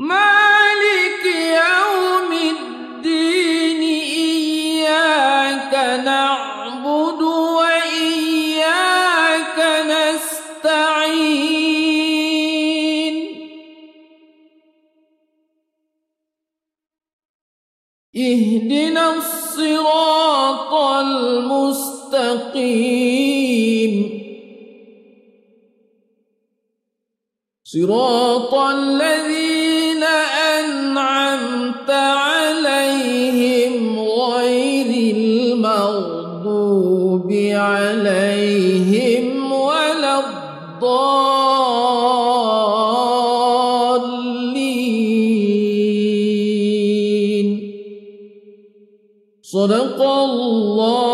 مالك يوم الدين إياك نعبد وإياك نستعين. اهدنا الصراط المستقيم. صراط الذين المغضوب عليهم ولا الضالين. صدق الله